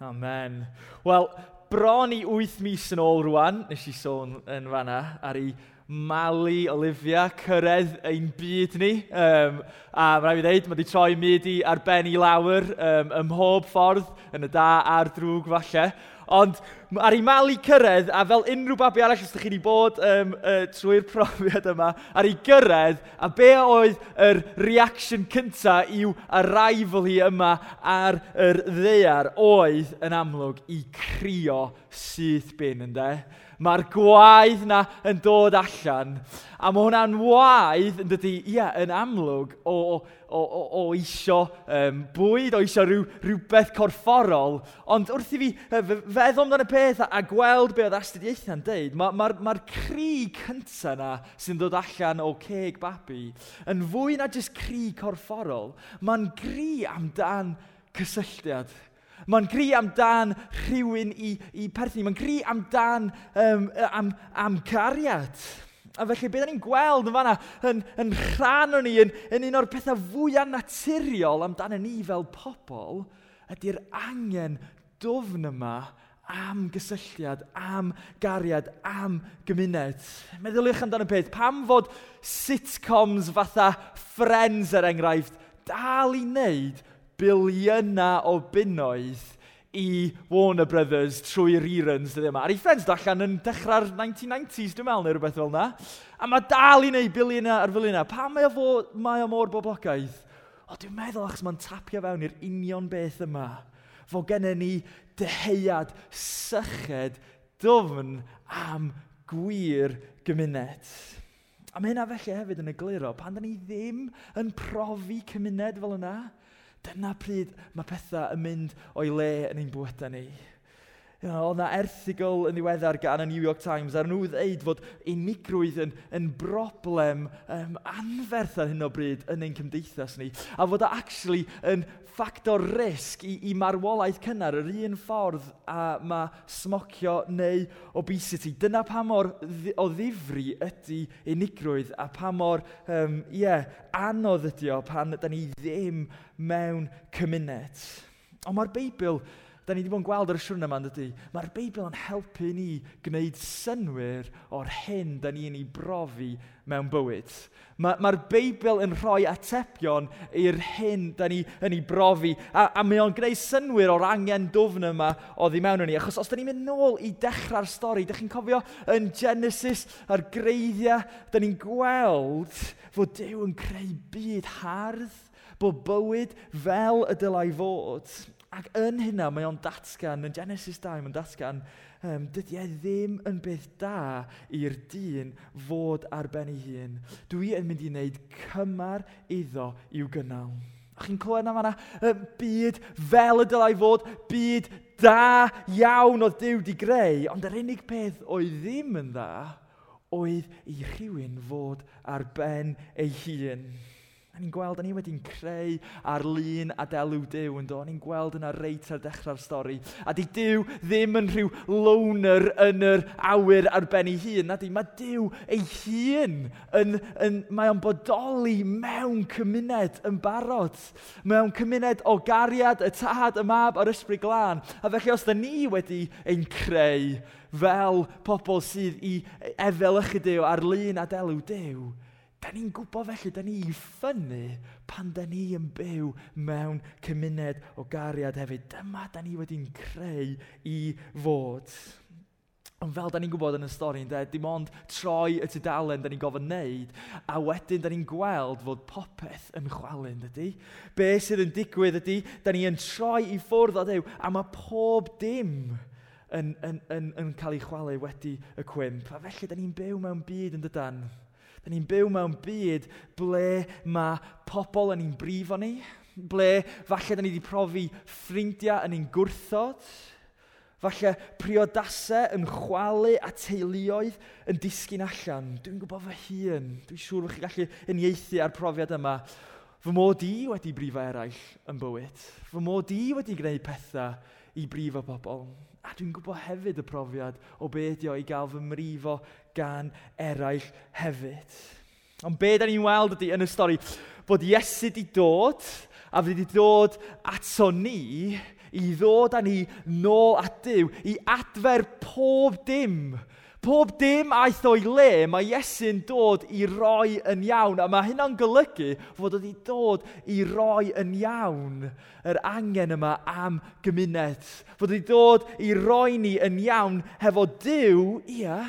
Amen. Wel, bron i wyth mis yn ôl rwan, nes i sôn yn fanna, ar ei malu Olivia cyrraedd ein byd ni. Um, a mae'n rhaid i ddeud, mae wedi troi midi ar ben i lawr um, ym mhob ffordd, yn y da a'r drwg falle. Ond ar ei malu cyrraedd, a fel unrhyw babi arall os ydych chi wedi bod um, uh, trwy'r profiad yma, ar ei gyrraedd, a be oedd yr reaction cyntaf i'w arrival hi yma ar yr ddeiar, oedd yn amlwg i crio syth bin, ynddo? Mae'r gwaedd na yn dod allan. A mae hwnna'n waedd yn dydy, ie, yeah, yn amlwg o, o, o, o isio um, bwyd, o isio rhyw, rhywbeth corfforol. Ond wrth i fi feddwl amdano peth a, a gweld be oedd astudiaethau'n dweud, mae'r ma, ma, ma cri cyntaf na sy'n dod allan o ceg babi yn fwy na jyst cri corfforol, mae'n gri amdan cysylltiad Mae'n gri amdan rhywun i, i perthyn. Mae'n gri amdan um, am, am gariad. A felly, beth ni'n gweld yn fanna, yn, yn rhan o'n ni, yn, yn un o'r pethau fwyaf naturiol amdan ni fel pobl, ydy'r angen dofn yma am gysylltiad, am gariad, am gymuned. Meddyliwch amdano peth, pam fod sitcoms fatha Friends er enghraifft dal i wneud biliynau o bunnoedd i Warner Brothers trwy reruns dydw yma. Ar ei ffriends allan yn dechrau'r 1990s, dwi'n meddwl, neu rhywbeth fel yna. A mae dal i wneud biliynau ar filiynau. Pa mae o, fo, mae o mor boblogaidd? O, dwi'n meddwl achos mae'n tapio fewn i'r union beth yma. Fo gennym ni deheuad, syched, dofn am gwir gymuned. A mae hynna felly hefyd yn egluro, pan da ni ddim yn profi cymuned fel yna, Dyna pryd mae pethau yn mynd o'i le yn ein bywydau ni. You know, oedd yna erthigol yn ddiweddar gan y New York Times ar nhw ddeud fod unigrwydd yn, yn broblem um, anferth ar hyn o bryd yn ein cymdeithas ni. A fod o actually yn ffactor risg i, i marwolaeth cynnar yr un ffordd a mae smocio neu obesity. Dyna pa mor o ddifri ydy unigrwydd a pa mor um, yeah, anodd ydy o pan da ni ddim mewn cymuned. Ond mae'r Beibl da ni wedi bod yn gweld ar y siwrna yma, dydy. mae'r Beibl yn helpu ni gwneud synwyr o'r hyn da ni'n ei brofi mewn bywyd. Mae'r ma, Beibl yn rhoi atebion i'r hyn da ni yn ei brofi, a, a mae o'n gwneud synwyr o'r angen dofn yma o ddi mewn ni. Achos os da ni'n mynd nôl i dechrau'r stori, da chi'n cofio yn Genesis a'r greiddiau, da ni'n gweld fod Dyw yn creu byd hardd, bod bywyd fel y dylai fod. Ac yn hynna mae o'n datgan, yn Genesis 2, mae'n datgan, um, dydy e ddim yn beth da i'r dyn fod ar ben ei hun. Dwi yn mynd i wneud cymar iddo i'w gynnal. A chi'n clywed na fanna, um, byd fel y dylai fod, byd da iawn oedd Dyw di greu, ond yr unig peth oedd ddim yn dda, oedd i rhywun fod ar ben ei hun. A ni'n gweld, a ni wedi'n creu ar lun a delw Dyw, yn do? Ni'n gweld yna reit ar dechrau'r stori. A di Dyw ddim yn rhyw loner yn yr awyr ar ben ei hun. Na di, mae Dyw ei hun yn, yn, mae o'n bodoli mewn cymuned yn barod. Mewn cymuned o gariad, y tad, y mab, a'r ysbryd glân. A felly os da ni wedi ein creu fel pobl sydd i e-, efelychu Dyw ar lun a delw Dyw, Da ni'n gwybod felly, da ni i ffynnu pan da ni yn byw mewn cymuned o gariad hefyd. Dyma da ni wedi'n creu i fod. Ond fel da ni'n gwybod yn y stori, de, dim ond troi y tudalen da ni'n gofyn wneud, a wedyn da ni'n gweld fod popeth yn chwalun, dydy. Be sydd yn digwydd ydy, da ni'n troi i ffwrdd o Dyw, a mae pob dim yn, yn, yn, yn cael ei chwalu wedi y cwymp. A felly, da ni'n byw mewn byd yn dydan. Da ni'n byw mewn byd ble mae pobl yn ein brifo ni, ble falle da ni wedi profi ffrindiau yn ein gwrthod, falle priodasau yn chwalu a teuluoedd yn disgyn allan. Dwi'n gwybod fy hun, dwi'n siŵr bod chi'n gallu uniaethu ar profiad yma. Fy mod i wedi brifo eraill yn bywyd. Fy mod i wedi gwneud pethau i brifo pobl. A dwi'n gwybod hefyd y profiad o beth o i gael fy mrifo gan eraill hefyd. Ond be da ni'n weld ydy yn y stori, bod Iesu wedi dod a fod wedi dod ato ni i ddod â ni nôl at Dyw, i adfer pob dim. Pob dim aeth o'i le, mae Iesu'n dod i roi yn iawn, a mae hynna'n golygu fod wedi dod i roi yn iawn yr angen yma am gymuned. Fod wedi dod i roi ni yn iawn hefo Dyw, ia,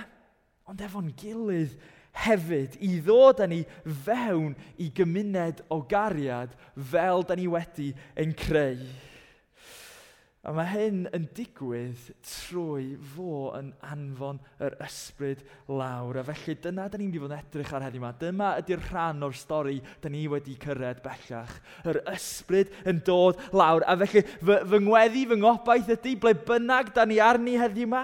ond efo'n gilydd hefyd i ddod â ni fewn i gymuned o gariad fel da ni wedi ein creu. A mae hyn yn digwydd trwy fo yn anfon yr ysbryd lawr. A felly dyna da ni'n mynd i fod yn edrych ar heddiw yma. Dyma ydy'r rhan o'r stori da ni wedi cyrraedd bellach. Yr ysbryd yn dod lawr. A felly fy, fy ngweddi, fy ngobaith ydy, ble bynnag da ni arni heddiw yma,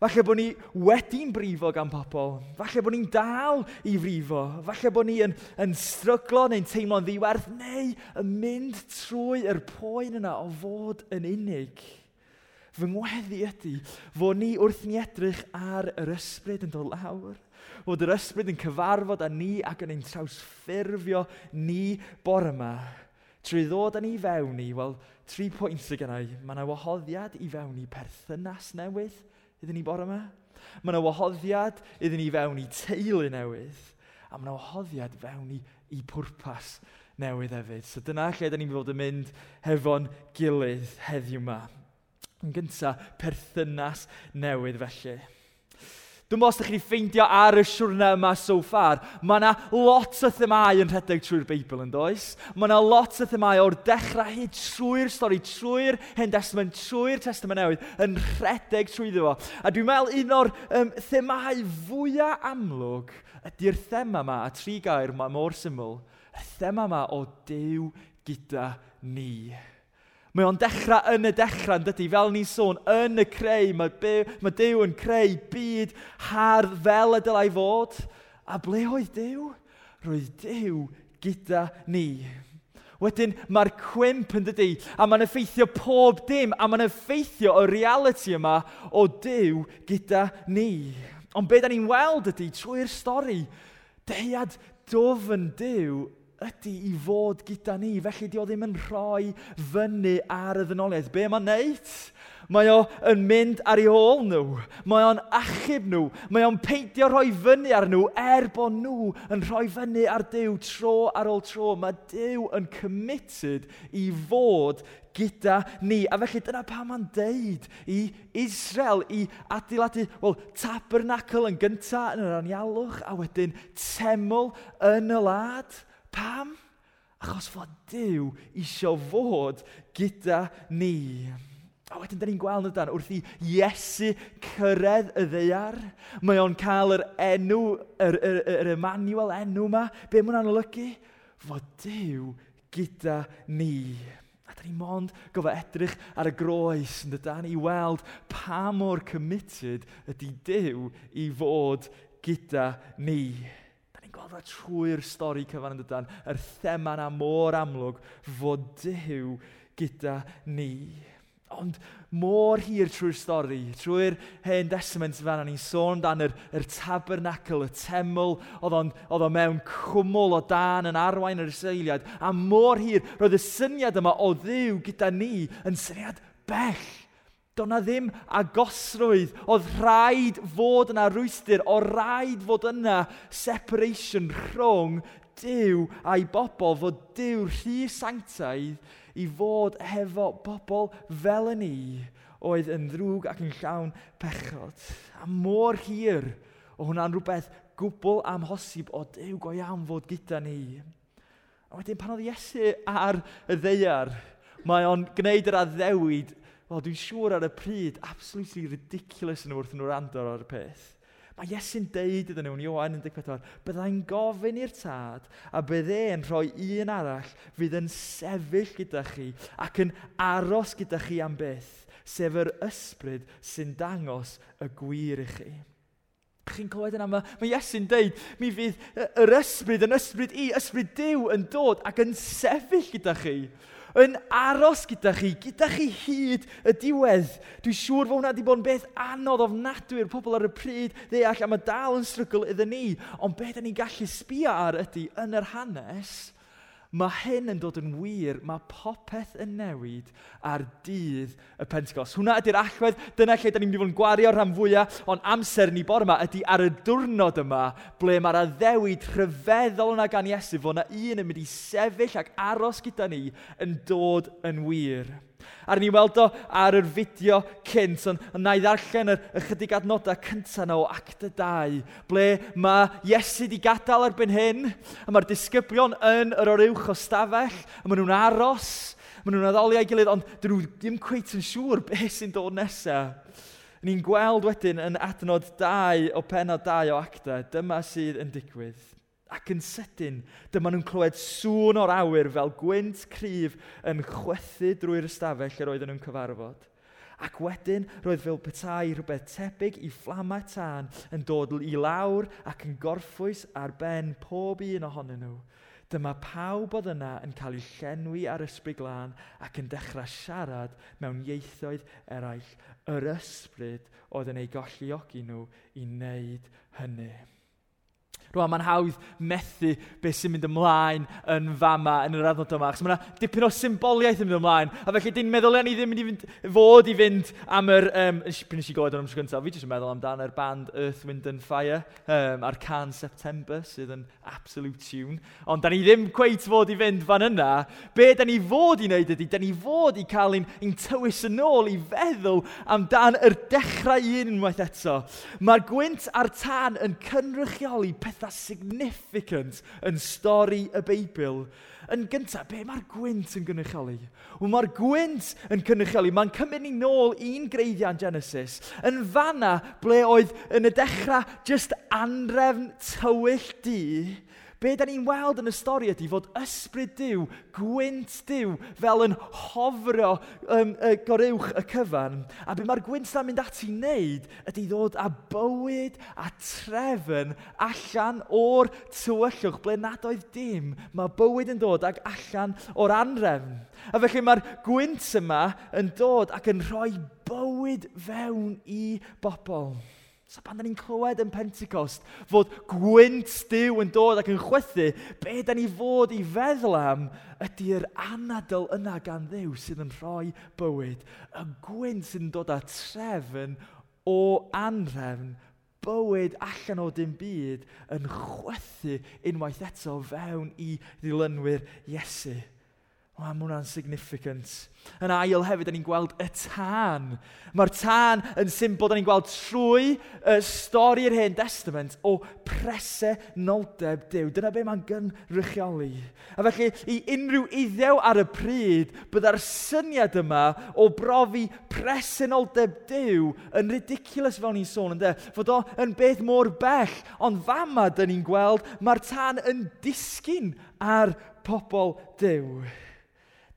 Falle bod ni wedi'n brifo gan pobl. Falle bod ni'n dal i frifo. Falle bod ni yn, yn stryglo neu'n teimlo'n ddiwerth neu yn mynd trwy yr poen yna o fod yn unig. Fy ngweddi ydy fod ni wrth ni edrych ar yr ysbryd yn dod lawr. Fod yr ysbryd yn cyfarfod â ni ac yn ein trawsffurfio ni bore yma. Trwy ddod â ni fewn i, wel, tri pwynt sydd gennau, mae yna wahoddiad i fewn i perthynas newydd, iddyn ni bore yma. Mae yna wahoddiad iddyn ni fewn i teulu newydd, a mae yna wahoddiad fewn i, i pwrpas newydd hefyd. So dyna lle da ni'n fod yn mynd hefo'n gilydd heddiw yma. Yn gyntaf, perthynas newydd felly. Dwi'n meddwl os ydych chi wedi ffeindio ar y siwrna yma so far, mae yna lot o themau yn rhedeg trwy'r Beibl yn does. Mae yna lot o themau o'r dechrau hyd trwy'r stori, trwy'r hen testament, trwy'r testament newydd, yn rhedeg trwyddo fo. A dwi'n meddwl un o'r um, themau fwyaf amlwg ydy'r thema yma, a tri gair mae mor syml, y thema yma o Dyw gyda. Ni Mae o'n dechrau yn y dechrau, yn dydy, fel ni'n sôn, yn y creu, mae, byw, mae Dyw yn creu byd hardd fel y dylai fod. A ble oedd Dyw? Roedd Dyw gyda ni. Wedyn mae'r cwimp yn dydy, a mae'n effeithio pob dim, a mae'n effeithio y reality yma o Dyw gyda ni. Ond be da ni'n weld ydy trwy'r stori, deiad dofn Dyw ydy i fod gyda ni. Felly, di o ddim yn rhoi fyny ar y ddynoliaeth. Be mae'n neud? Mae o yn mynd ar ei ôl nhw. Mae o'n achub nhw. Mae o'n peidio rhoi fyny ar nhw er bod nhw yn rhoi fyny ar Dyw tro ar ôl tro. Mae Dyw yn committed i fod gyda ni. A felly dyna pa mae'n deud i Israel i adeiladu, wel, tabernacl yn gyntaf yn yr anialwch a wedyn teml yn y lad. Pam? Achos fod Dyw isio fod gyda ni. A wedyn, da ni'n gweld yn wrth i Iesu cyrraedd y ddeiar, mae o'n cael yr enw, yr, yr, yr Emmanuel enw yma. Be mae'n anolygu? Fod Dyw gyda ni. A da ni mond gofio edrych ar y groes yn dydan i weld pa mor committed ydy Dyw i fod gyda ni gorfod trwy'r stori cyfan yn dydan, yr er thema na mor amlwg fod Dyw gyda ni. Ond mor hir trwy'r stori, trwy'r hen testament fan, ni'n sôn dan yr, yr tabernacl, y teml, oedd o mewn cwmwl o dan yn arwain yr seiliad, a mor hir roedd y syniad yma o ddiw gyda ni yn syniad bell do na ddim agosrwydd. Oedd rhaid fod yna rwystyr, o rhaid fod yna separation rhwng Dyw a'i bobl, fod Dyw rhy sanctaidd i fod hefo bobl fel y ni oedd yn ddrwg ac yn llawn pechod. A mor hir o hwnna'n rhywbeth gwbl amhosib o Dyw go iawn fod gyda ni. A wedyn pan oedd Iesu ar y ddeiar, mae o'n gwneud yr addewid wel, dwi'n siŵr ar y pryd, absolutely ridiculous yn wrth yn rando ar y peth. Mae Iesu'n deud iddyn nhw'n Ioan 14, byddai'n gofyn i'r tad a byddai'n rhoi un arall fydd yn sefyll gyda chi ac yn aros gyda chi am byth, sef yr ysbryd sy'n dangos y gwir i chi. Chi'n clywed yna, mae, mae Iesu'n deud, mi fydd yr ysbryd yn ysbryd i, ysbryd diw yn dod ac yn sefyll gyda chi yn aros gyda chi, gyda chi hyd y diwedd. Dwi'n siŵr fod hwnna wedi bod yn beth anodd ofnadwy i'r pobl ar y pryd ddeall, a mae dal yn strygl iddyn ni. Ond beth da ni'n gallu sbio ar ydy yn yr hanes, Mae hyn yn dod yn wir, mae popeth yn newid ar dydd y Pentecost. Hwna ydy'r allwedd, dyna lle da ni'n mynd i fod yn gwario rhan fwyaf, ond amser ni bore yma ydy ar y diwrnod yma, ble mae'r addewid rhyfeddol yna gan Iesu, fod yna un yn mynd i sefyll ac aros gyda ni yn dod yn wir. A ni weld o ar yr fideo cynt, ond na i ddarllen yr ychydig adnodau cyntaf na o act y dau, ble mae Iesu wedi gadael erbyn hyn, a mae'r disgyblion yn yr oruwch o stafell, a maen nhw'n aros, maen nhw'n addoli a'i gilydd, ond dyn nhw ddim cweith yn siŵr beth sy'n dod nesaf. Ni'n gweld wedyn yn adnod 2 o penod 2 o acta, dyma sydd yn digwydd. Ac yn sydyn, dyma nhw'n clywed sŵn o'r awyr fel gwynt cryf yn chwethu drwy'r ystafell yr oedden nhw'n cyfarfod. Ac wedyn, roedd fel petai rhywbeth tebyg i fflamau tân yn dod i lawr ac yn gorffwys ar ben pob un ohonyn nhw. Dyma pawb oedd yna yn cael eu llenwi ar ysbryd glân ac yn dechrau siarad mewn ieithoedd eraill. Yr ysbryd oedd yn ei golliogi nhw i wneud hynny. Rwan, mae'n hawdd methu beth sy'n mynd ymlaen yn fama yn yr adnod yma. Achos mae yna dipyn o symboliaeth yn mynd ymlaen. A felly, dyn meddwl ni ddim mynd i fynd, fod i fynd am yr... Um, Pryn nes i gofod o'n ymwneud gyntaf, fi jyst yn meddwl amdan yr band Earth, Wind and Fire um, a'r can September sydd yn absolute tune. Ond da ni ddim cweit fod i fynd fan yna. Be da ni fod i wneud ydy, da ni fod i cael ein, ein tywys yn ôl i feddwl amdan yr dechrau unwaith eto. Mae'r gwynt a'r tan yn cynrychioli peth pethau significant yn stori y Beibl. Yn gyntaf, be mae'r gwynt yn gynrychioli? Wel, mae'r gwynt yn gynrychioli. Mae'n cymryd ni nôl un greiddiau yn Genesis, yn fanna ble oedd yn y dechrau just anrefn tywyll di, Be da ni'n weld yn y stori ydy fod ysbryd diw, gwynt diw, fel yn hofro um, y gorywch y cyfan. A be mae'r gwynt na'n mynd ati wneud ydy ddod â bywyd a trefn allan o'r tywyllwch ble nad oedd dim. Mae bywyd yn dod ag allan o'r anrefn. A felly mae'r gwynt yma yn dod ac yn rhoi bywyd fewn i bobl. So pan da ni'n clywed yn Pentecost fod gwynt diw yn dod ac yn chwythu, be da ni fod i feddwl am ydy'r anadl yna gan ddiw sydd yn rhoi bywyd. Y gwynt sydd yn dod â trefn o anrefn bywyd allan o dim byd yn chwythu unwaith eto fewn i ddilynwyr Iesu. O, mae hwnna'n significant. Yn ail hefyd, da ni'n gweld y tân. Mae'r tân yn symbol, da ni'n gweld trwy y stori'r Hen Testament o presenoldeb Dyw. Dyna be mae'n gynrychioli. A felly, i unrhyw iddew ar y pryd, bydda'r syniad yma o brofi presenoldeb Dyw yn ridiculous fel ni'n sôn ynddo. Fod o yn beth mor bell, ond fama da ni'n gweld, mae'r tân yn disgyn ar pobl Dyw. Dyw.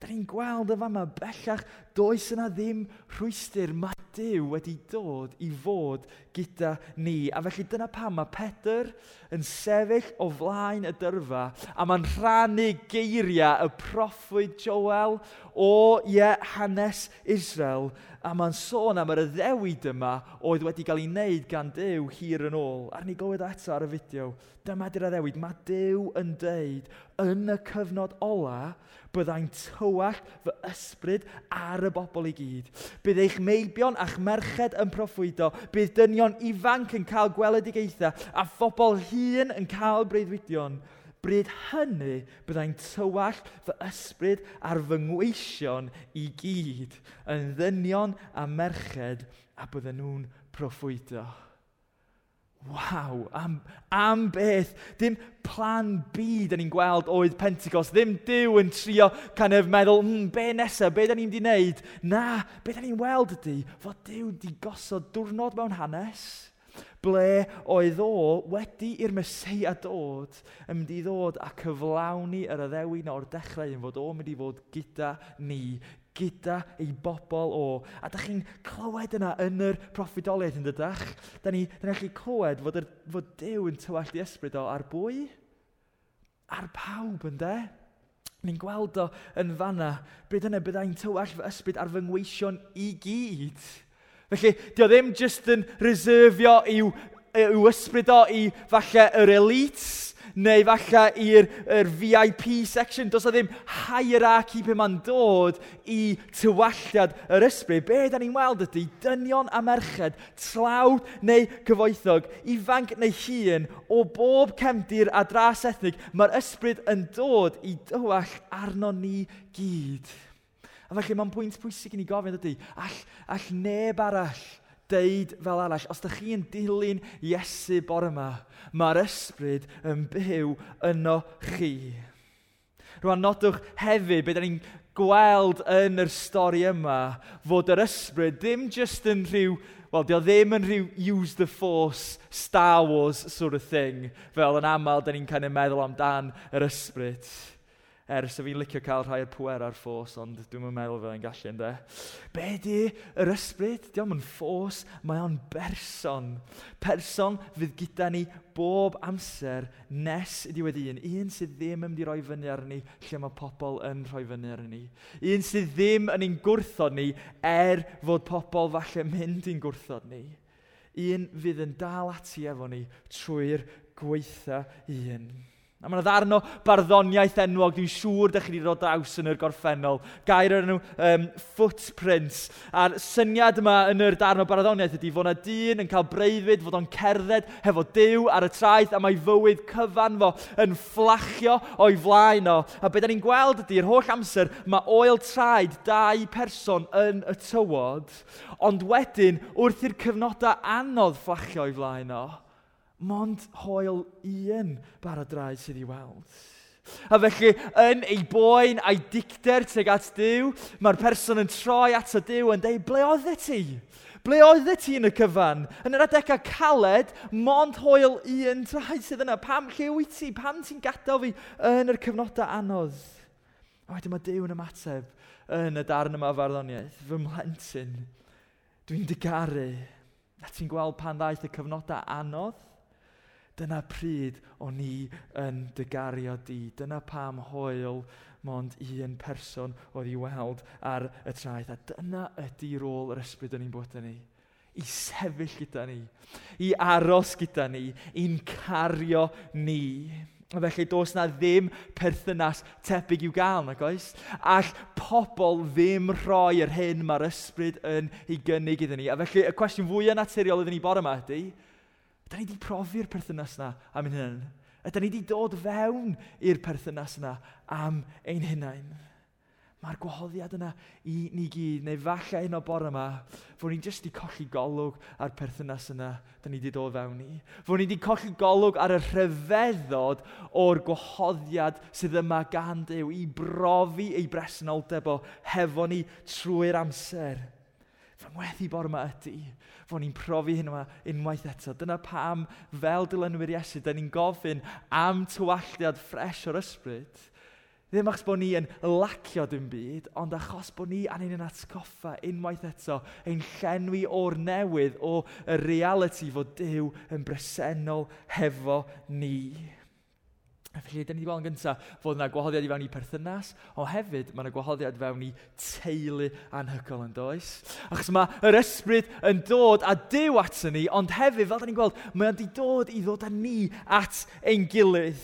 Da ni'n gweld y fama bellach, does yna ddim rhwystyr mae Dyw wedi dod i fod gyda ni. A felly dyna pam mae Pedr yn sefyll o flaen y dyrfa a mae'n rhannu geiriau y proffwyd Joel o ie, hanes Israel a mae'n sôn am yr addewid yma oedd wedi cael ei wneud gan Dyw hir yn ôl. Ar ni glywed eto ar y fideo, dyma di'r addewid. Mae Dyw yn deud, yn y cyfnod ola, byddai'n tywall fy ysbryd ar y bobl i gyd. Bydd eich meibion a'ch merched yn proffwydo. Bydd dynion ifanc yn cael gweledigaethau a phobl hun yn cael breuddwydion. Bryd hynny byddai'n tywall fy ysbryd ar fy ngweision i gyd yn ddynion a merched a bydden nhw'n proffwydo. Waw, am, am beth. Dim plan B, da ni'n gweld oedd Pentecost. Ddim Dyw yn trio kind of meddwl, mm, be nesaf, be da ni'n di wneud? Na, be da ni'n weld ydy, fod Dyw di gosod diwrnod mewn hanes ble oedd o wedi i'r Mesoea dod, yn mynd i ddod a cyflawni yr addewin o'r dechrau yn fod o'n mynd i fod gyda ni gyda ei bobl o. A da chi'n clywed yna yn yr proffidoliaeth yn dydach. Da ni, da ni chi'n clywed fod, yr, fod Dyw yn tywallt i ysbryd o ar bwy, ar pawb yn. Ni'n gweld o yn fanna, bryd yna byddai'n tywall fy ysbryd ar fy ngweision i gyd. Felly, di o ddim jyst yn reserfio i'w, i'w ysbryd o i falle yr elites, neu falle i'r er VIP section, does o ddim hierarchy pe mae'n dod i tywalliad yr ysbryd. Be da ni'n weld ydy dynion a merched, tlawd neu cyfoethog, ifanc neu hun, o bob cefndir a dras ethnig, mae'r ysbryd yn dod i dywall arno ni gyd. A felly mae'n pwynt pwysig i ni gofyn ydy, all, all neb arall deud fel arall, os ydych chi'n dilyn Iesu bore yma, mae'r ysbryd yn byw yno chi. Rwan nodwch hefyd beth ni'n gweld yn yr stori yma fod yr ysbryd ddim just yn rhyw, wel, dio ddim yn rhyw use the force, Star Wars sort of thing, fel yn aml da ni'n kind of meddwl amdan yr ysbryd ers y fi'n licio cael rhai o'r pwer ar ffos, ond dwi'n meddwl fel yn gallu, ynddo. Be di yr ysbryd? Diolch yn ffos, mae o'n berson. Person fydd gyda ni bob amser nes ydi wedi un. Un sydd ddim yn mynd i roi fyny ar ni lle mae pobl yn rhoi fyny ar ni. Un sydd ddim yn ein gwrthod ni er fod pobl falle mynd i'n gwrthod ni. Un fydd yn dal ati efo ni trwy'r gweitha un. A mae'n yna ddarno barddoniaeth enwog, dwi'n siŵr ydych chi wedi dod draws yn yr gorffennol. Gair yn nhw um, footprints. A'r syniad yma yn yr darno barddoniaeth ydy fod yna dyn yn cael breuddwyd, fod o'n cerdded hefo dew ar y traeth, a mae fywyd cyfan fo yn fflachio o'i flaen o. A beth ni'n gweld ydy'r holl amser, mae oel traed dau person yn y tywod, ond wedyn wrth i'r cyfnodau anodd fflachio o'i flaen o, mond hoel un baradrau sydd i weld. A felly, yn ei boen a'i dicter teg at Dyw, mae'r person yn troi at y Dyw yn dweud, ble oeddet ti? Ble oeddet ti yn y cyfan? Yn yr adegau caled, mond hoel un trai sydd yna. Pam lle wyt ti? Pam ti'n gadael fi yn yr cyfnodau anodd? A wedyn mae Dyw yn ymateb yn y darn yma farddoniaeth. Fy mhlentyn, dwi'n digaru. A ti'n gweld pan ddaeth y cyfnodau anodd? Dyna pryd o'n i yn dygario di. Dyna pam hoel mond un person oedd i weld ar y traeth. A dyna ydy rôl yr ysbryd o'n i'n bod yn ni. I sefyll gyda ni. I aros gyda ni. I'n cario ni. A Felly does na ddim perthynas tebyg i'w gael, nag oes? All pobl ddim rhoi yr hyn mae'r ysbryd yn ei gynnig iddyn ni. A felly y cwestiwn fwy naturiol iddyn ni bore yma ydy, Da ni wedi profi'r perthynas yna am ein hunain. Ydy ni wedi dod fewn i'r perthynas yna am ein hunain. Mae'r gwahoddiad yna i ni gyd, neu falle un o bore yma, fod ni'n jyst i colli golwg ar perthynas yna da ni wedi dod fewn i. Fod ni wedi colli golwg ar y rhyfeddod o'r gwahoddiad sydd yma gan Dyw i brofi ei bresenoldeb o hefo ni trwy'r amser fy ngweddi bore yma ydy fod ni'n profi hyn yma unwaith eto. Dyna pam, fel dilynwyr Iesu, da ni'n gofyn am tywalliad ffres o'r ysbryd. Ddim achos bod ni yn lacio dim byd, ond achos bod ni angen yn atgoffa unwaith eto ein llenwi o'r newydd o y reality fod Dyw yn bresennol hefo ni. Felly, da ni wedi gweld yn gyntaf fod yna gwahoddiad i fewn i perthynas, ond hefyd mae yna gwahoddiad fewn i teulu anhygol yn does. Achos mae yr ysbryd yn dod a dew at ni, ond hefyd, fel da ni'n gweld, mae wedi dod i ddod â ni at ein gilydd.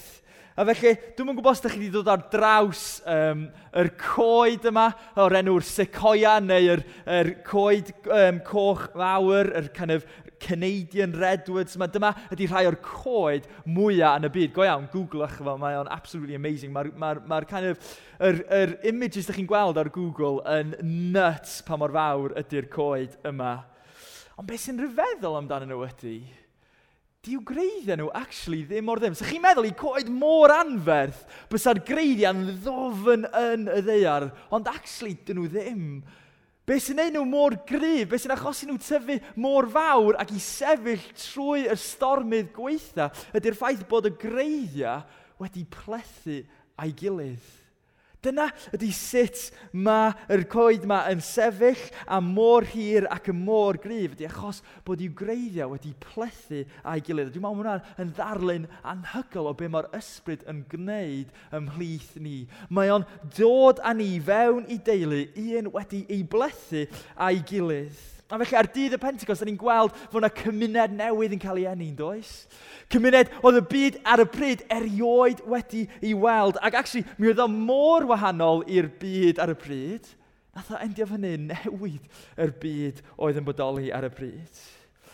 A felly, dwi'm yn gwybod os ydych chi wedi dod ar draws um, yr coed yma, o'r enw'r secoia neu yr, yr coed um, coch fawr, yr kind of Canadian Redwoods. Mae dyma ydy rhai o'r coed mwyaf yn y byd. Go iawn, googlech fo, mae o'n absolutely amazing. Mae'r ma ma, ma kind of, yr, yr images ydych chi'n gweld ar Google yn nuts pa mor fawr ydy'r coed yma. Ond beth sy'n rhyfeddol amdano nhw ydy, diw greiddiau nhw actually ddim o'r ddim. So chi'n meddwl i coed môr anferth, bysa'r greiddiau'n ddofn yn y ddeiar, ond actually dyn nhw ddim. Be sy'n neud nhw mor gryf, be sy'n achosi nhw tyfu mor fawr ac i sefyll trwy y stormydd gweitha, ydy'r ffaith bod y greiddiau wedi plethu a'i gilydd. Dyna ydy sut mae yr coed yma yn sefyll a môr hir ac yn môr gryf ydy achos bod i'w greiddiau wedi plethu a'i gilydd. Dwi'n meddwl hwnna yn ddarlun anhygol o be mae'r ysbryd yn gwneud ymhlith ni. Mae o'n dod â ni fewn i deulu un wedi ei blethu a'i gilydd. A felly ar dydd y Pentecost, ni'n gweld fod yna cymuned newydd yn cael ei enni'n does? Cymuned oedd y byd ar y pryd erioed wedi ei weld. Ac actually, mi oedd o mor wahanol i'r byd ar y pryd. Nath o endio fyny newid yr byd oedd yn bodoli ar y pryd.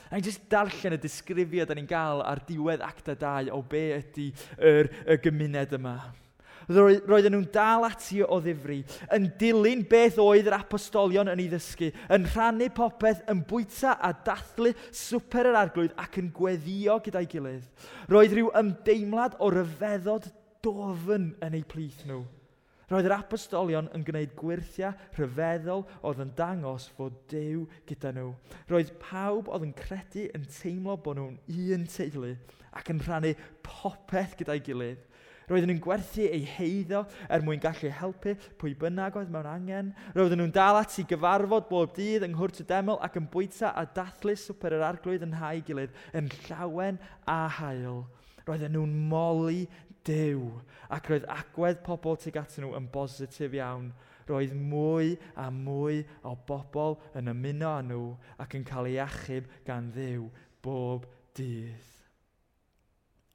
A ni'n just darllen y disgrifiad da ni'n gael ar diwedd acta 2 o be ydy yr, y gymuned yma roedden nhw'n dal ati o ddifri, yn dilyn beth oedd yr apostolion yn ei ddysgu, yn rhannu popeth, yn bwyta a dathlu swper yr arglwydd ac yn gweddio gyda'i gilydd. Roedd rhyw ymdeimlad o ryfeddod dofn yn eu plith nhw. Roedd yr apostolion yn gwneud gwirthiau rhyfeddol oedd yn dangos fod dew gyda nhw. Roedd pawb oedd yn credu yn teimlo bod nhw'n un teulu ac yn rhannu popeth gyda'i gilydd. Roedden nhw'n gwerthu ei heiddo er mwyn gallu helpu pwy bynnag oedd mewn angen. Roedden nhw'n dal at i gyfarfod bob dydd yng Nghwrt y Deml ac yn bwyta a dathlu swper yr arglwydd yn hau gilydd yn llawen a hael. Roedden nhw'n moli dew ac roedd agwedd pobl tuag atyn nhw yn bositif iawn. Roedd mwy a mwy o bobl yn ymuno â nhw ac yn cael ei achub gan ddew bob dydd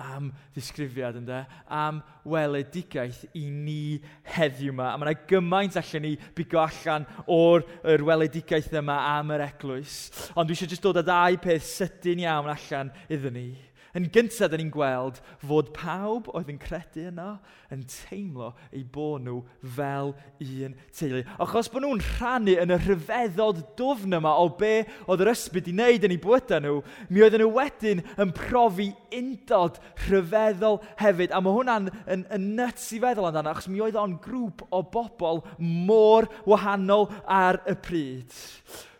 am ddisgrifiad ynddo, am weledigaeth i ni heddiw yma. A mae yna gymaint allan ni bigo allan o'r er weledigaeth yma am yr eglwys. Ond dwi eisiau jyst dod â ddau peth sydyn iawn allan iddyn ni. Yn gyntaf, da ni'n gweld fod pawb oedd yn credu yno yn teimlo eu bod nhw fel un teulu. Achos bod nhw'n rhannu yn y rhyfeddod dwfn yma o be oedd yr ysbyd i wneud yn eu bwyta nhw, mi oedden nhw wedyn yn profi undod rhyfeddol hefyd. A mae hwnna'n yn, yn nuts i feddwl amdano, achos mi oedd o'n grŵp o bobl mor wahanol ar y pryd.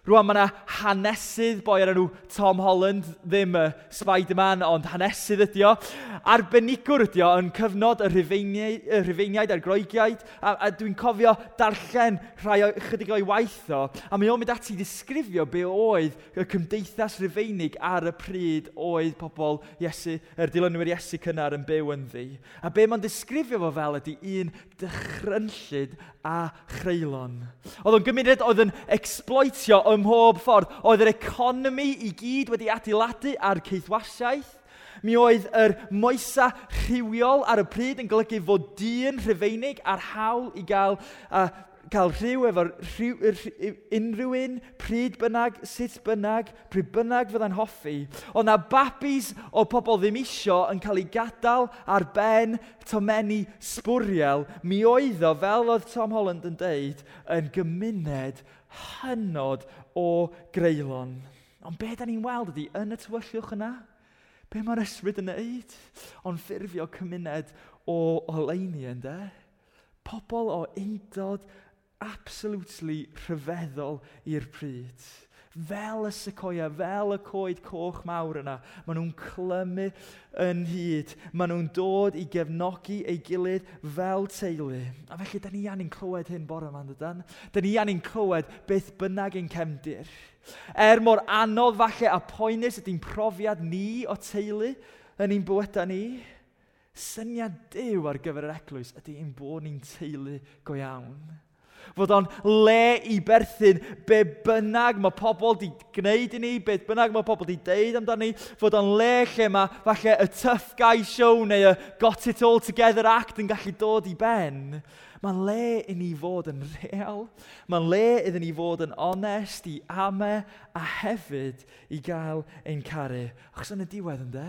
Rwan, mae yna hanesydd boi ar enw Tom Holland, ddim y Spider-Man, ond hanesydd ydi o. Arbenigwr ydi o yn cyfnod y rhyfeiniaid, y rhyfeiniaid a'r groegiaid, a, a dwi'n cofio darllen rhai o chydig o'i waith o, a mae o'n mynd ati i ddisgrifio be oedd y cymdeithas rhyfeinig ar y pryd oedd pobl Iesu, yr dilynwyr Iesu cynnar yn byw yn ddi. A be mae'n disgrifio fo fel ydy un dychrynllyd a chreulon. Oedd o'n gymuned oedd yn exploitio ym mhob ffordd. Oedd yr economi i gyd wedi adeiladu ar ceithwasiaeth. Mi oedd yr moesa rhywiol ar y pryd yn golygu fod dyn rhyfeinig ar hawl i gael, uh, cael rhyw efo'r unrhyw un, pryd bynnag, sut bynnag, pryd bynnag fydda'n hoffi. Ond na babis o pobl ddim isio yn cael ei gadael ar ben tomeni sbwriel, mi oedd o, fel oedd Tom Holland yn deud, yn gymuned hynod o greulon. Ond be da ni'n weld ydy, yn y tywyllwch yna, be mae'r ysbryd yn neud? Ond ffurfio cymuned o oleini ynddo. Pobl o undod absolutely rhyfeddol i'r pryd. Fel y secoia, fel y coed coch mawr yna, maen nhw'n clymu yn hyd. Maen nhw'n dod i gefnogi ei gilydd fel teulu. A felly, da ni an i'n clywed hyn bore yma, dydan. Da ni an i'n clywed beth bynnag ein cefndir. Er mor anodd falle a poenus ydy'n profiad ni o teulu yn ein bywydau ni, syniad dew ar gyfer yr eglwys ydy ein bod ni'n teulu go iawn. Fod o'n le i berthyn be bynnag mae pobl wedi gwneud i ni, be bynnag mae pobl wedi deud amdani. Fod o'n le lle mae falle y tough guy show neu y got it all together act yn gallu dod i ben. Mae'n le i ni fod yn real. Mae'n le iddyn ni fod yn onest, i ame a hefyd i gael ein caru. Achos yn y diwedd ynddo,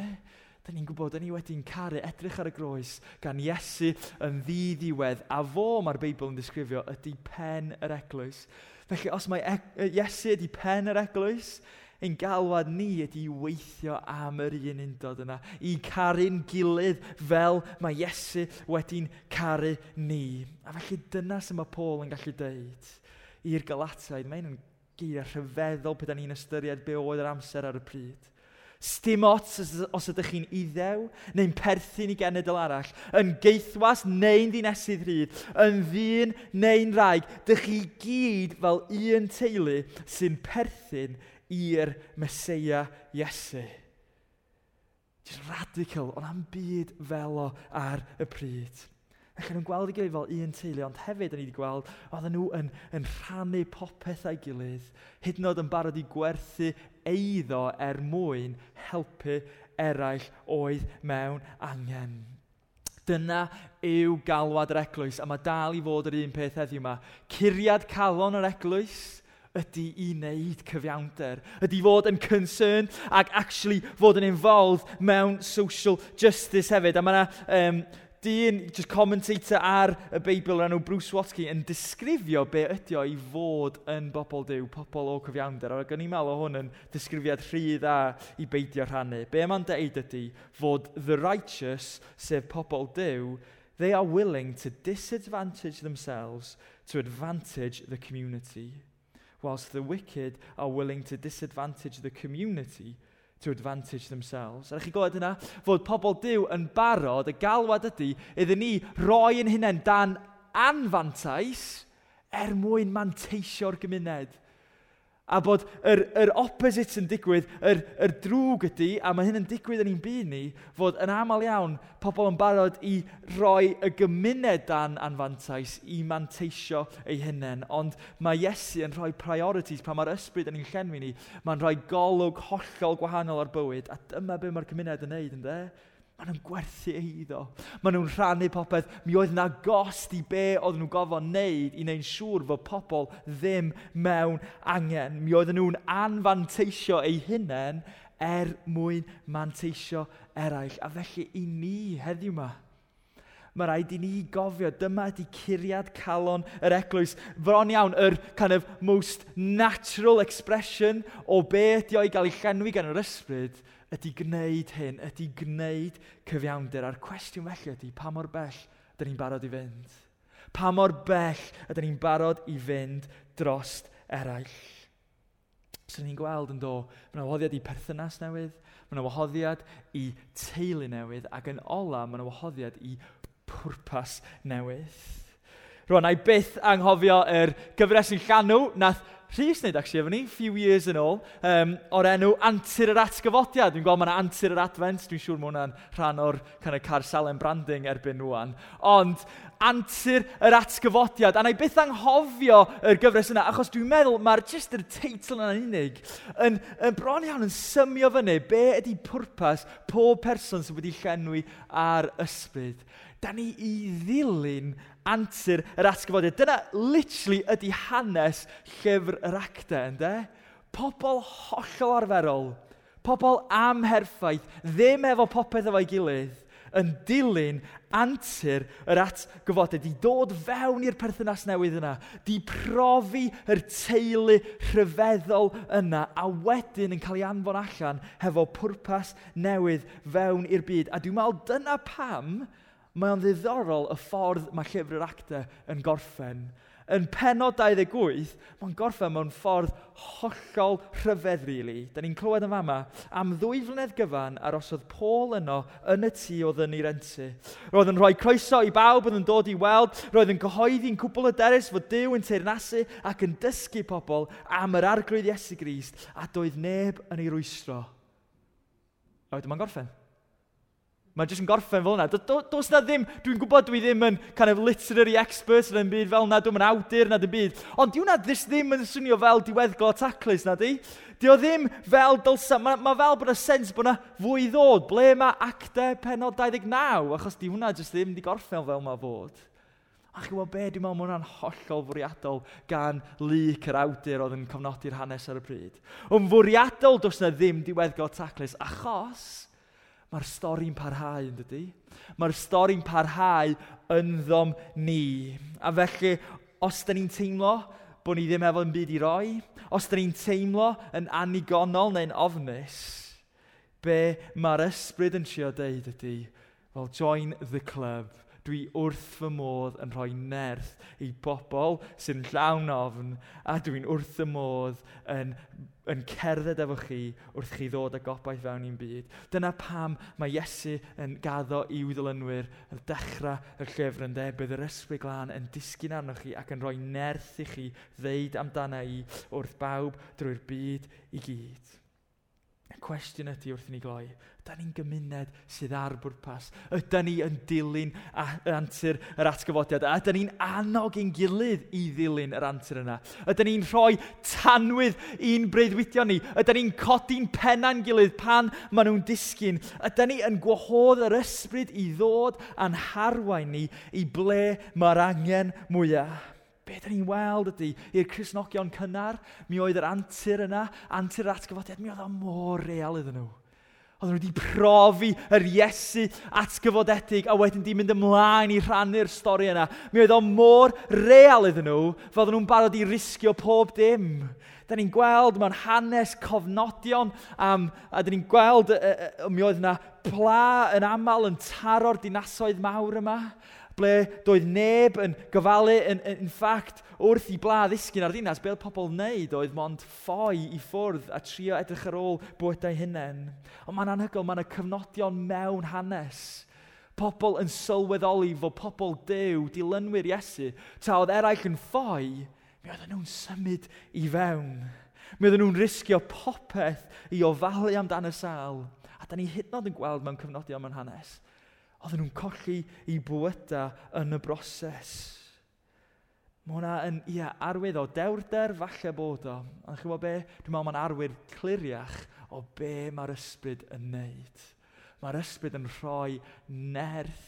da ni'n gwybod, da ni wedi'n caru edrych ar y groes gan Iesu yn ddiddiwedd, a fo mae'r Beibl yn disgrifio ydy pen yr eglwys. Felly, os mae e Iesu ydy pen yr eglwys, ein galwad ni ydy weithio am yr un undod yna, i caru'n gilydd fel mae Iesu wedi'n caru ni. A felly dyna sy'n mae Paul yn gallu deud i'r galataid, mae'n geiriau rhyfeddol pe da ni'n ystyried be oedd yr amser ar y pryd. Stim ots os ydych chi'n iddew neu'n perthyn i genedl arall, yn geithwas neu'n ddinesydd rhydd, yn ddyn neu'n rhaeg, dych chi gyd fel un teulu sy'n perthyn i'r Mesoea Iesu. Just radical, ond am byd felo ar y pryd. Ac nhw'n gweld i gilydd fel un teulu, ond hefyd o'n i wedi gweld, oedden nhw yn, yn rhannu popeth a'i gilydd, hyd yn oed yn barod i gwerthu eiddo er mwyn helpu eraill oedd mewn angen. Dyna yw galwad yr eglwys, a mae dal i fod yr un peth heddiw yma. Curiad calon yr eglwys ydy i wneud cyfiawnder, ydy fod yn concerned ac actually fod yn involved mewn social justice hefyd. A mae yna um, dyn, just commentator ar y Beibl o'r enw Bruce Watsky yn disgrifio be ydy o i fod yn bobl diw, pobl o cyfiawnder. Ac o'n i'n meddwl o hwn yn disgrifiad rhy dda i beidio rhannu. Be mae'n deud ydy fod the righteous, sef pobl diw, they are willing to disadvantage themselves to advantage the community, whilst the wicked are willing to disadvantage the community – to advantage themselves. A chi gwybod yna, fod pobl diw yn barod, y galwad ydy, iddyn ni roi yn hunain dan anfantais er mwyn manteisio'r gymuned a bod yr, yr opposite yn digwydd, yr, yr drwg ydy, a mae hyn yn digwydd yn ein byd ni, fod yn aml iawn pobl yn barod i roi y gymuned dan anfantais i manteisio ei hunain. Ond mae Iesu yn rhoi priorities pan mae'r ysbryd yn ein llenwi ni. Mae'n rhoi golwg hollol gwahanol ar bywyd, a dyma be mae'r cymuned yn neud, ynddo? Maen nhw'n gwerthu eiddo. Maen nhw'n rhannu popeth. Mi oedd na gost i be oedd nhw'n gofod wneud i wneud siŵr fod pobl ddim mewn angen. Mi oedd nhw'n anfanteisio eu hunain er mwyn manteisio eraill. A felly i ni heddiw yma, mae rhaid i ni gofio, dyma ydy curiad calon yr eglwys. Fron iawn, yr kind of most natural expression o beth ydi o'i gael ei llenwi gan yr ysbryd ydy gwneud hyn, ydy gwneud cyfiawnder. A'r cwestiwn felly ydy pa mor bell ydyn ni'n barod i fynd. Pa mor bell ydyn ni'n barod i fynd drost eraill. Swn so, ni'n gweld yn do, mae yna wahoddiad i perthynas newydd, mae yna wahoddiad i teulu newydd, ac yn ola mae yna wahoddiad i pwrpas newydd. Rwan, na i byth anghofio yr gyfres yn llanw, nath Rhys wneud, actually, efo ni, few years yn ôl, um, o'r enw Antur yr Atgyfodiad. Dwi'n gweld mae yna Antur yr Advent, dwi'n siŵr mae hwnna'n rhan o'r kind of car salen branding erbyn nhw'n. Ond antur yr atgyfodiad. A na i byth anghofio yr gyfres yna, achos dwi'n meddwl mae'r just yr teitl yna'n unig yn, yn bron iawn yn symio fyny be ydy pwrpas pob person sydd wedi llenwi ar ysbryd. Da ni i ddilyn antur yr atgyfodiad. Dyna literally ydy hanes llyfr yr acta, ynddo? Pobl hollol arferol, pobl amherffaith, ddim efo popeth efo'i gilydd, yn dilyn antur yr atgyfodau, di dod fewn i'r perthynas newydd yna, di profi yr teulu rhyfeddol yna, a wedyn yn cael ei anfon allan hefo pwrpas newydd fewn i'r byd. A dwi'n meddwl dyna pam mae o'n ddiddorol y ffordd mae llyfr yr actau yn gorffen yn penod 28, mae'n gorffen mewn ffordd hollol rhyfedd, really. Da ni'n clywed yn fama am ddwy flynedd gyfan arosodd Paul yno yn y tŷ oedd yn ei rentu. Roedd yn rhoi croeso i bawb oedd yn dod i weld, roedd yn gyhoeddi'n cwbl y derys fod Dyw yn teirnasu ac yn dysgu pobl am yr arglwydd Iesu Grist, a doedd neb yn ei rwystro. A wedyn mae'n gorffen. Mae jyst yn gorffen fel yna. Does na ddim, dwi'n gwybod dwi ddim yn kind of literary expert yn y byd fel yna, dwi'n yn awdur na dim byd. Ond diwna ddys ddim yn swnio fel diweddglo taclus na di. Di o ddim fel dylsa, mae ma fel bod y sens bod yna fwy ddod. Ble mae actau penod 29? Achos di hwnna jyst ddim wedi gorffen fel mae fod. A chi weld be, dwi'n meddwl mae hwnna'n hollol fwriadol gan lyc yr awdur oedd yn cofnodi'r hanes ar y pryd. Yn fwriadol does na ddim diweddglo taclus achos Mae'r stori'n parhau yn dydy. Mae'r stori'n parhau ynddom ni. A felly, os da ni'n teimlo bod ni ddim efo'n byd i roi, os da ni'n teimlo yn anigonol neu'n ofnus, be mae'r ysbryd yn trio deud ydy, well, join the club dwi wrth fy modd yn rhoi nerth i bobl sy'n llawn ofn, a dwi'n wrth fy modd yn, yn cerdded efo chi wrth chi ddod â gobaith fewn i'n byd. Dyna pam mae Iesu yn gaddo i ddilynwyr ar dechrau y llyfr yn de, bydd yr ysbryd glân yn disgyn arnoch chi ac yn rhoi nerth i chi ddeud amdana i wrth bawb drwy'r byd i gyd. Y cwestiwn ydy wrth i ni gloi, ydy'n ni'n gymuned sydd ar bwrpas? Ydy'n ni yn dilyn antur yr atgyfodiad? A ydy'n ni'n annog i'n gilydd i ddilyn yr antur yna? Ydy'n ni'n rhoi tanwydd i'n breuddwydio ni? Ydy'n ni'n codi'n penna'n gilydd pan maen nhw'n disgyn? Ydy'n ni yn gwahodd yr ysbryd i ddod a'n harwain ni i ble mae'r angen mwyaf? Be da ni'n weld ydy, i'r Cresnogion cynnar, mi oedd yr antur yna, antur yr atgyfodiad, mi oedd o mor real iddyn nhw. Oedden nhw wedi profi yr Iesu atgyfodedig a wedyn di mynd ymlaen i rhannu'r stori yna. Mi oedd o mor real iddyn nhw, fel oedden nhw'n barod i risgio pob dim. Da ni'n gweld mewn hanes cofnodion um, a da ni'n gweld, uh, uh, mi oedd yna pla yn aml yn taro'r dinasoedd mawr yma ble doedd neb yn gofalu yn, yn, yn ffact wrth i bla ddisgyn ar ddinas, beth pobl wneud oedd mond ffoi i ffwrdd a trio edrych ar ôl bwydau hunain. Ond mae'n anhygol, mae'n y cyfnodion mewn hanes pobl yn sylweddoli fod pobl dew, dilynwyr Iesu, ta oedd eraill yn ffoi, mi oedden nhw'n symud i fewn. Mi oedden nhw'n risgio popeth i ofalu amdan y sal. A da ni hyd yn oed yn gweld mewn cyfnodion mewn hanes oedden nhw'n colli i bwyta yn y broses. Mae hwnna yn, ia, arwydd o dewrder falle bod o. Ond chi'n gwybod be? Dwi'n meddwl mae'n arwydd cliriach o be mae'r ysbryd yn neud. Mae'r ysbryd yn rhoi nerth.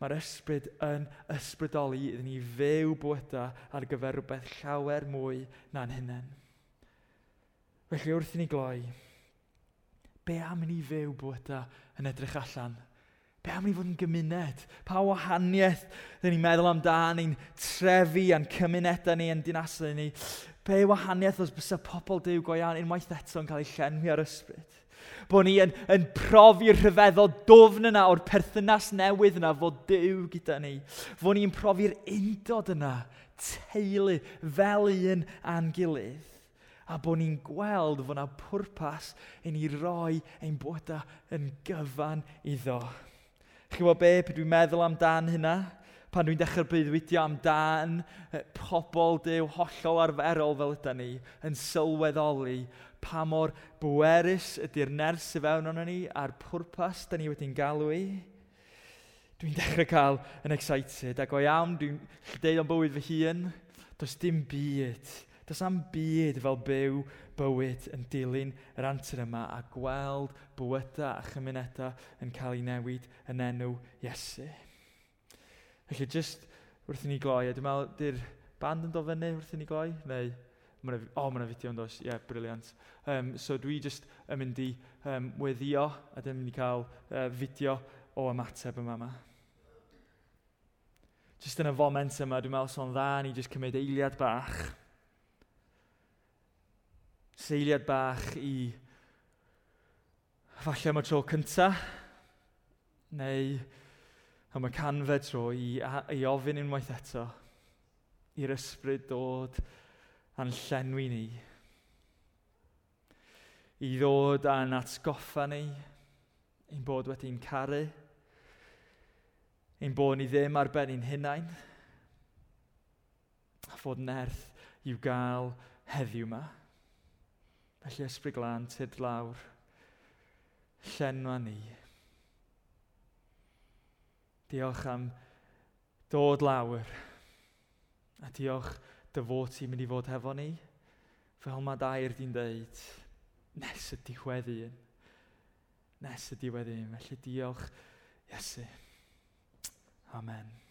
Mae'r ysbryd yn ysbrydoli iddyn ni fyw bwyta ar gyfer rhywbeth llawer mwy na'n hunain. Felly wrth i ni gloi, be am i ni fyw bwyta yn edrych allan Be am ni fod yn gymuned? Pa wahaniaeth dyn ni'n meddwl amdano ni'n trefi a'n cymunedau ni, yn dinasau ni. Be wahaniaeth os bys y pobl dew go iawn unwaith eto yn cael ei llenwi ar ysbryd? Bod ni yn, yn profi'r rhyfeddol dofn yna o'r perthynas newydd yna fod dew gyda ni. Fod ni'n profi'r undod yna, teulu fel un a'n gilydd a bod ni'n gweld fod yna pwrpas i ni roi ein bwyta yn gyfan iddo. Chi'n gwybod be? pe dwi'n meddwl amdan hynna, pan dwi'n dechrau breuddwydio amdan pobl dew hollol arferol fel ydy ni, yn sylweddoli pa mor bwerus ydy'r ners y fewn ond ni a'r pwrpas da ni wedi'n galw i. Dwi'n dechrau cael yn excited ac o iawn dwi'n deud o'n bywyd fy hun, does dim byd, does am byd fel byw bywyd yn dilyn yr antur yma a gweld bywydau a chymunedau yn cael ei newid yn enw Iesu. Felly, jyst wrth i ni gloi, a dwi'n meddwl, di'r band yn dod fyny wrth i ni gloi? Neu, o, oh, mae'n fideo yn dos, ie, yeah, briliant. Um, so dwi jyst yn mynd i um, weddio, a dwi'n mynd i cael uh, fideo o ymateb yma yma. Jyst yn y foment yma, dwi'n meddwl, so'n dda, ni jyst cymryd eiliad bach seiliad bach i falle am y tro cyntaf, neu am y canfed tro i, i ofyn unwaith eto i'r ysbryd dod a'n llenwi ni. I ddod a'n atgoffa ni, ein bod wedi'n caru, ein bod ni ddim ar ben ein hunain, a fod nerth i'w gael heddiw yma. Felly ysbryd glân, tyd lawr, llenwa ni. Diolch am dod lawr. A diolch dy fod ti'n mynd i fod hefo ni. Fel mae dair di'n dweud, nes y diweddi yn. Nes y diweddi yn. Felly diolch, Iesu. Amen.